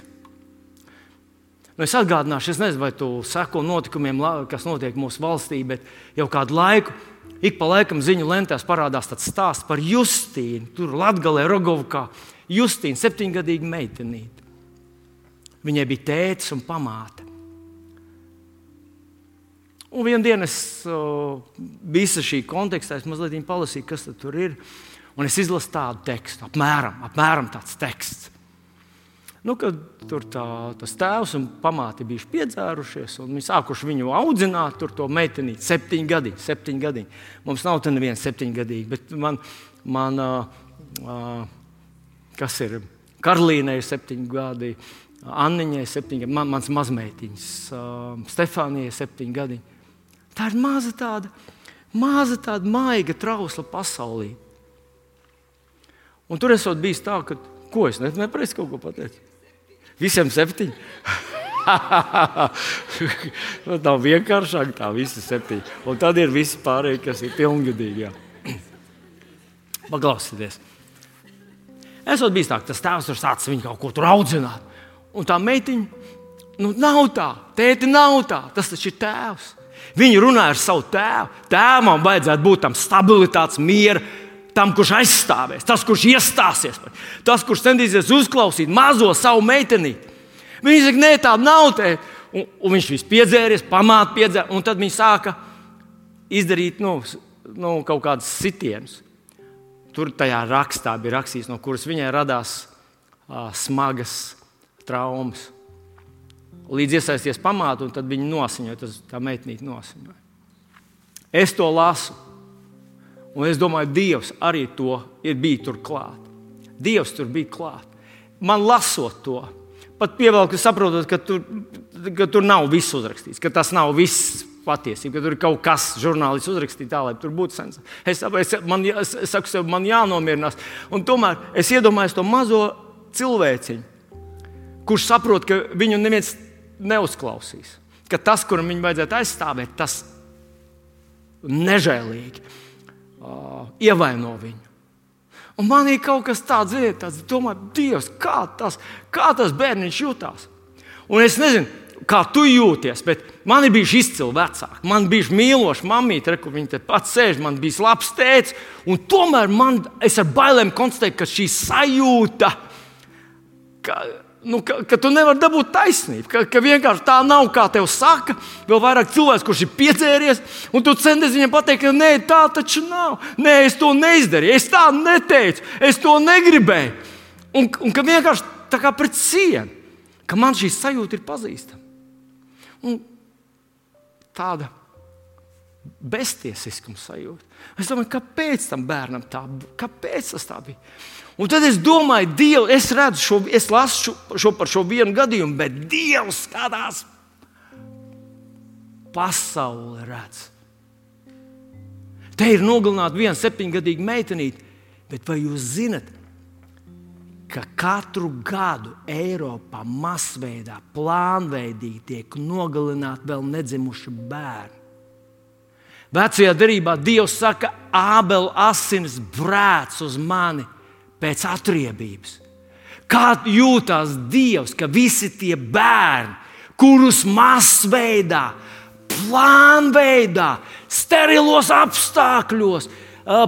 Nu, es atgādināšu, es nezinu, vai tu seko notikumiem, kas notiek mūsu valstī, bet jau kādu laiku, ik pa laikam ziņu lentēs parādās tāds stāsts par Justīnu, tur Latvijā, Rogovkā. Justīna, septiņgadīga meitenīte. Viņai bija tēvs un pamāte. Un vienā dienā es uh, visu šī kontekstā mazliet palasīju, kas tur ir. Un es izlasu tādu tekstu, apmēram, apmēram tāds teksts. Nu, kad tur tā, tas tēvs un pamāte bija piedzērušies, un viņi sākuši viņu audzināt, tur to meiteni, septiņi gadi. Septiņi gadi. Mums nav tā neviena septiņgadīga, bet man, man uh, uh, kas ir Karolīnai, septiņi gadi, Anniņai, septiņi gadi, man, mans mazmeitiņš, uh, Stefānijai, septiņi gadi. Tā ir maza tāda, maza tāda maiga, trausla pasaulē. Un tur esot bijis tā, ka, ko es ne, nepareizi kaut ko pateicu. Visiem septiņi. nu, tā vienkāršāk, tā visi septiņi. Un tad ir visi pārējie, kas ir pilngadīgi. Paklausieties! Esot bijis tā, ka tas tēvs tur sācis viņu kaut ko tur audzināt. Un tā meitiņa, nu, nav tā, tēti nav tā, tas taču ir tēvs. Viņi runāja ar savu tēvu. Tēvam vajadzētu būt tam stabilitātes, miera, tam, kurš aizstāvēs, tas, kurš iestāsies, tas, kurš centīsies uzklausīt mazo savu meiteni. Viņi saka, nē, tā nav te. Un, un viņš viss piedzēries, pamāta piedzēries, un tad viņi sāka izdarīt nu, nu, kaut kādus sitienus. Tur tajā rakstā bija rakstīts, no kuras viņai radās uh, smagas traumas. Līdz iesaisties pamātu, un tad viņa nosiņoja, tas tā meitnīte nosiņoja. Es to lasu, un es domāju, Dievs arī to ir bijis tur klāt. Dievs tur bija klāt. Man lasot to, pat pievelku, saprotot, ka tur, ka tur nav viss uzrakstīts, ka tas nav viss patiesība, ka tur ir kaut kas, žurnālists uzrakstīts tā, lai tur būtu sens. Es, es, man, es, es saku, sev, man jānomierinās. Un tomēr es iedomājos to mazo cilvēciņu, kurš saprot, ka viņu neviens neuzklausīs. Ka tas, kuram viņu vajadzētu aizstāvēt, tas nežēlīgi uh, ievaino viņu. Un man ir kaut kas tāds, tāds domāju, Dievs, kā tas, kā tas bērniņš jutās. Un es nezinu, kā tu jūties, bet man ir bijuši izcili vecāki. Man bija mīloša mamīte, kur viņa te pats sēž, man bija labs tēvs. Tomēr man, es ar bailēm konstatēju, ka šī sajūta, ka, nu, ka, ka tu nevari dabūt taisnību, ka, ka vienkārši tā nav, kā tev saka. Vēl vairāk cilvēks, kurš ir piedzēries, un tu centies viņam pateikt, ka nē, tā taču nav. Nē, es to neizdarīju, es tā neteicu, es to negribēju. Un, un ka vienkārši tā kā pret sienu, ka man šī sajūta ir pazīstama. Un tāda beztiesiskuma sajūta. Es domāju, kāpēc tam bērnam tā? Kāpēc tas tā bija? Un tad es domāju, Dievu, es redzu, šo, es lasu šo, šo par šo vienu gadījumu, bet Dievs skatās pasauli redz. Te ir nogalināta viena septiņgadīga meitenīte, bet vai jūs zinat, ka katru gadu Eiropā masveidā, plānveidīgi tiek nogalināti vēl nedzimuši bērni. Vecajā darbā Dievs saka, Ābela asins brēc uz mani pēc atriebības. Kā jūtas Dievs, ka visi tie bērni, kurus masveidā, plānveidā, sterilos apstākļos,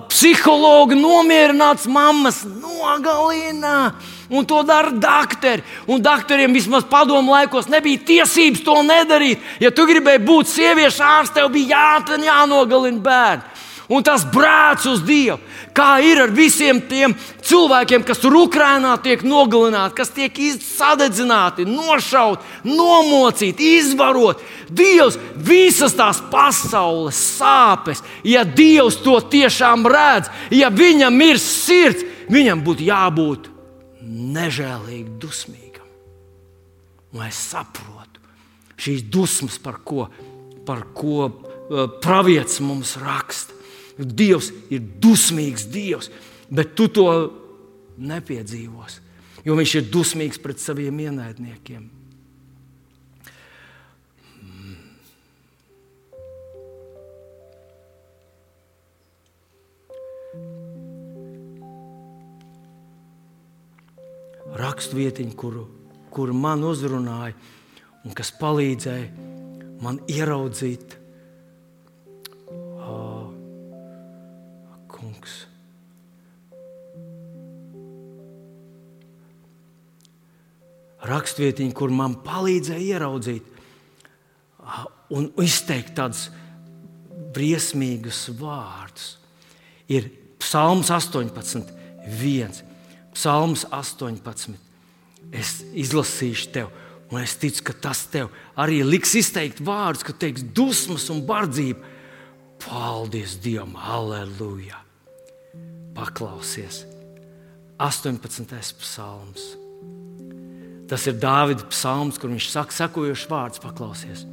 psihologi nomierināts mammas nogalina. Un to dara doktori. Un doktoriem vismaz padomu laikos nebija tiesības to nedarīt. Ja tu gribēji būt sieviešu ārsts, tev bija jā, jānogalina bērni un tas brēc uz Dievu. Kā ir ar visiem tiem cilvēkiem, kas tur Ukrajinā tiek nogalināti, kas tiek sadedzināti, nošauti, nomocīti, izvaroti. Dievs visas tās pasaules sāpes, ja Dievs to tiešām redz, ja viņam ir sirds, viņam būtu jābūt nežēlīgi dusmīgam. Un es saprotu šīs dusmas, par ko, par ko uh, pravietis mums raksta. Dievs ir dusmīgs Dievs. bet tu to nepiedzīvosi, jo viņš ir dusmīgs pret saviem ienaidniekiem. Rakstvietiņa, kuru, kuru man uzrunāja un kas palīdzēja man ieraudzīt, Rakstvietiņa, kur man palīdzēja ieraudzīt un izteikt tādus briesmīgus vārdus, ir Psalms 18, 1. Psalms 18. Es izlasīšu tevi Un es ticu, ka tas tev arī liks izteikt vārdus, ka teiks dusmas un bardzība. Paldies Dievam, aleluja! Paklausies! 18. psalms. Tas ir Dāvida psalms, kur viņš saka, sekojošs vārds, paklausies.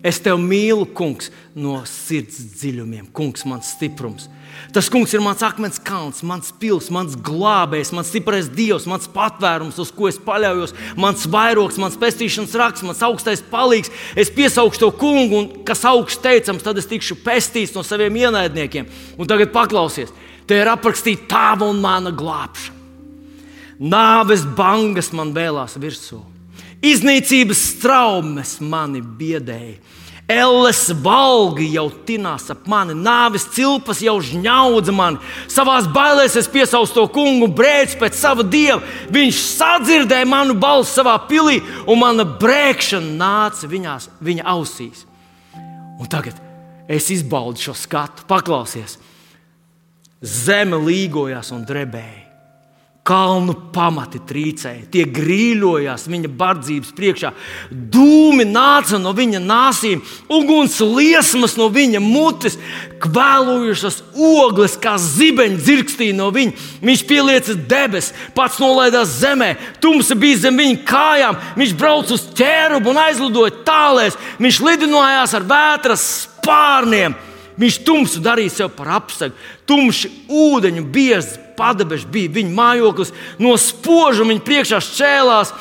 Es tevi mīlu, kungs, no sirds dziļumiem, kungs, mans stiprums. Tas kungs ir mans akmens kalns, mans pils, mans glābējs, mans stiprais dievs, mans patvērums, uz ko es paļaujos, mans vairogs, mans pestīšanas raksts, mans augstais palīgs. Es piesaukšu to kungu, un kas augsts teicams, tad es tikšu pestīts no saviem ienaidniekiem. Un tagad paklausies, te ir aprakstīta tava un mana glābšana. Nāves bangas man vēlās virsū, iznīcības traumas mani biedēja Elles valgi jau tinās ap mani, nāves cilpas jau žņaudza mani. Savā bailēs es piesaucu to kungu, brēc pēc sava dieva. Viņš sadzirdēja manu balsi savā pilī, un mana brēkšana nāca viņās, viņa ausīs. Un tagad es izbaudu šo skatu, paklausies. Zeme līgojās un drebēja. Kalnu pamati trīcēja, tie grīļojās viņa bardzības priekšā. Dūmi nāca no viņa nāsīm, uguns liesmas no viņa mutes, kvēlojušas ogles, kā zibeņi dzirkstīja no viņa. Viņš pielieca debesis, pats nolaidās zemē, tumsa bija zem viņa kājām. Viņš brauca uz ķērubu un aizlidoja tālēs. Viņš lidinājās ar vētras spārniem. Viņš tumsu darīja sev par apsegu, tumši ūdeņu biezs padebeši bija viņa mājoklis, no spožuma viņa priekšā šķēlās.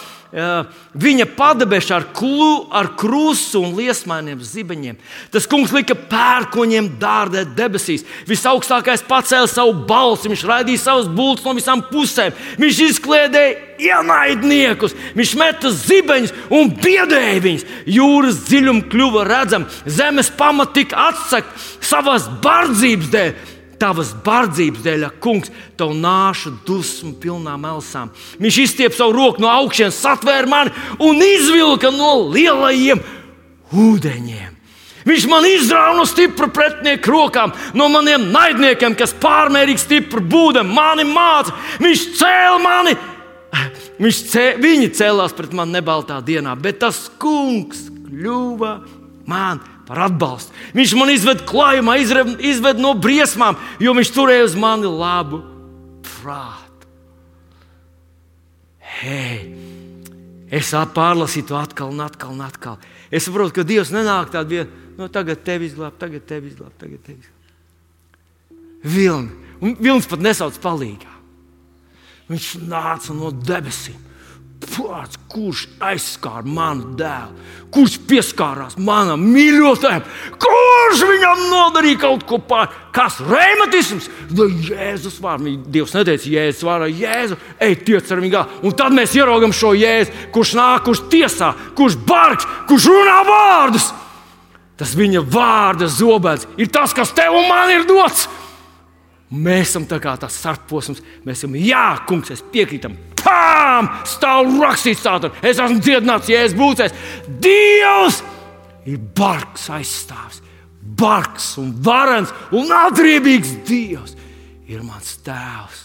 Viņa padebeša ar, klu, ar krustu un liesmainiem zibeņiem. Tas kungs lika pērkoņiem dārdēt debesīs. Visaugstākais pacēla savu balsi, viņš raidīja savus bultus no visām pusēm. Viņš izkliedēja ienaidniekus, viņš meta zibeņus un biedēja viņus. Jūras dziļums kļuva redzams, zemes pamats tika atsakts savas bardzības dēļ. Tavas bardzības dēļ, kungs, tev nāšu dusmu pilnām elsām. Viņš izstiep savu roku no augšas, satvēra mani un izvilka no lielajiem ūdeņiem. Viņš man izrāva no stipra pretinieku rokām, no maniem naidniekiem, kas pārmērīgi stipri būdami mani māca. Viņš cēla mani, viņš cē, viņi cēlās pret mani nebaltā dienā, bet tas kungs kļuva man par atbalstu. Viņš man izved klājumā, izved no briesmām, jo viņš turēja uz mani labu prātu. Hei! Es pārlasīju to atkal un atkal un atkal. Es saprotu, ka Dievs nenāk tādā vietā, no tagad tevi izglābt, tagad tevi izglābt, tagad tevi izglābt. Vilni, un Vilnis pat nesauc palīgā. Viņš nāca no debesīm Pats, kurš aizskāra manu dēlu, kurš pieskārās manam mīļotajam, kurš viņam nodarīja kaut ko pāri? Kas ir reumatisms? Vai Jēzus vārdā? Dievs neteica, Jēzus vārdā, Jēzu, ej, tiec ar viņu. Un tad mēs ieraugam šo Jēzu, kurš nāk, kurš tiesā, kurš bargs, kurš runā vārdus. Tas viņa vārda zobens ir tas, kas tev un man ir dots. Mēs esam tā kā tas starposms. Mēs esam, jā, kungs, es piekrītam. Pām! Stāv rakstīts tādā. Es esmu dziedināts, ja es būtu. Dievs ir bargs aizstāvs. Bargs un varans un atriebīgs Dievs ir mans tēvs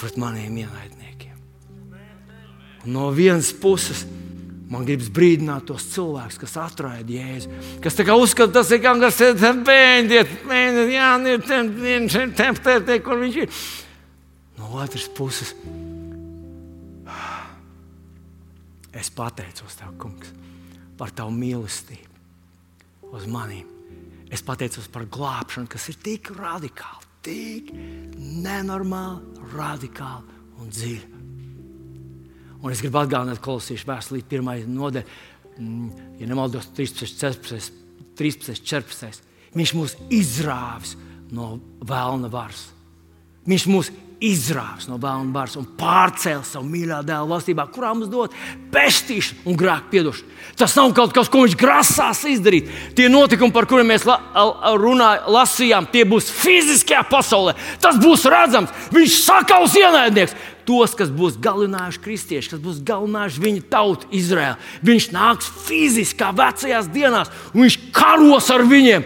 pret maniem ienaidniekiem. Un no vienas puses Man gribas brīdināt tos cilvēkus, kas atraida Jēzu. Kas uzskata, tas ir kaut kas tāds, beidziet, beidziet, jā, viņš ir kur viņš ir. No otras puses, es pateicos tev, kungs, par tavu mīlestību uz maniem. Es pateicos par glābšanu, kas ir tik radikāla, tik nenormāli, radikāli un dziļi. Un es gribu atgādināt, ka kolosiešu vēstulī pirmā nodaļa, mm, ja nemaldos, 13, 14, 13, 14. Viņš mūs izrāvis no vēlna varas. Viņš mūs izrāvis no bērnu bars un pārcēlis savu mīļā dēla valstībā, kurā mums dod pestīšanu un grēku piedošanu. Tas nav kaut kas, ko viņš grasās izdarīt. Tie notikumi, par kuriem mēs la, runājām, lasījām, tie būs fiziskajā pasaulē. Tas būs redzams. Viņš sakaus ienaidnieks. Tos, kas būs galinājuši kristieši, kas būs galinājuši viņa tautu, Izraēlu. Viņš nāks fiziski, kā vecajās dienās, un viņš karos ar viņiem,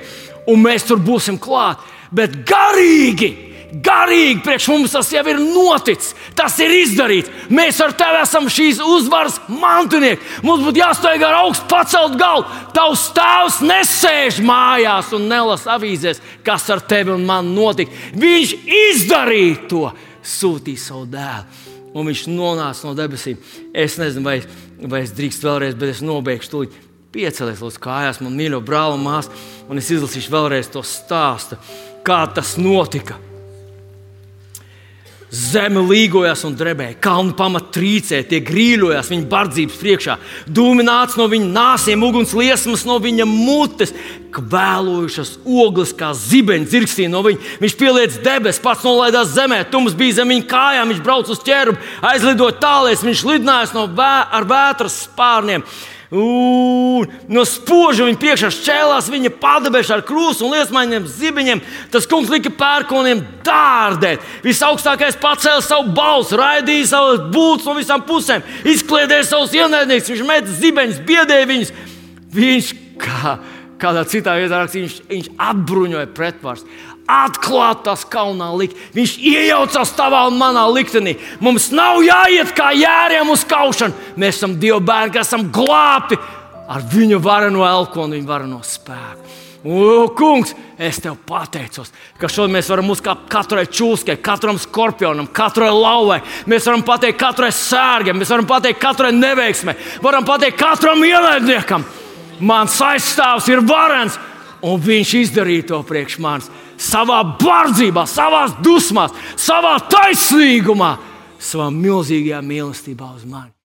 un mēs tur būsim klāt. Bet garīgi Garīgi priekš mums tas jau ir noticis. Tas ir izdarīts. Mēs ar tevi esam šīs uzvaras mantinieki. Mums būtu jāstāv ar augstu pacelt galvu. Tavs tēvs nesēž mājās un nelasa avīzēs, kas ar tevi un mani notika. Viņš izdarīja to, sūtīja savu dēlu. Un viņš nonāca no debesīm. Es nezinu, vai, vai es drīkstu vēlreiz, bet es nobeigšu to piecelies uz kājās, man mīļo brāli un māsu, un es izlasīšu vēlreiz to stāstu, kā tas notika. Zeme līgojās un drebēja, kalnu pamats trīcēja, tie grīļojās viņa bardzības priekšā. Dūmi nāca no viņa nāsiem, uguns liesmas no viņa mutes, kvēlojušas ogles kā zibeņi dzirkstīja no viņa. Viņš pieliec debesis, pats nolaidās zemē, tums bija zem viņa kājām, viņš brauca uz ķērumu, aizlidoja tālēs, viņš lidinājās no vē, ar vētras spārniem. Un no spoža viņa priekšā šķēlās viņa padebeša ar krūsu un liesmaņiem zibiņiem. Tas kungs lika pērkoniem dārdēt. Visaugstākais pacēla savu balsi, raidīja savus būtus no visām pusēm, izkliedēja savus ienaidniekus, viņš met zibeņus, biedēja viņus. Viņš kā, kādā citā vietā rakstīja, viņš, viņš atbruņoja pretvars atklāt tās kaunā likt. Viņš iejaucās tavā un manā liktenī. Mums nav jāiet kā jēriem uz kaušanu. Mēs esam Dieva bērni, kas esam glābti ar viņa vareno elku un viņa vareno spēku. O, kungs, es tev pateicos, ka šodien mēs varam uzkāpt katrai čūskai, katram skorpionam, katrai lauvai. Mēs varam pateikt katrai sērgai, mēs varam pateikt katrai neveiksmei, varam pateikt katram ienaidniekam. Mans aizstāvs ir varens, un viņš izdarīja to priekš manis savā bardzībā, savā dusmās, savā taisnīgumā, savā milzīgajā mīlestībā uz mani.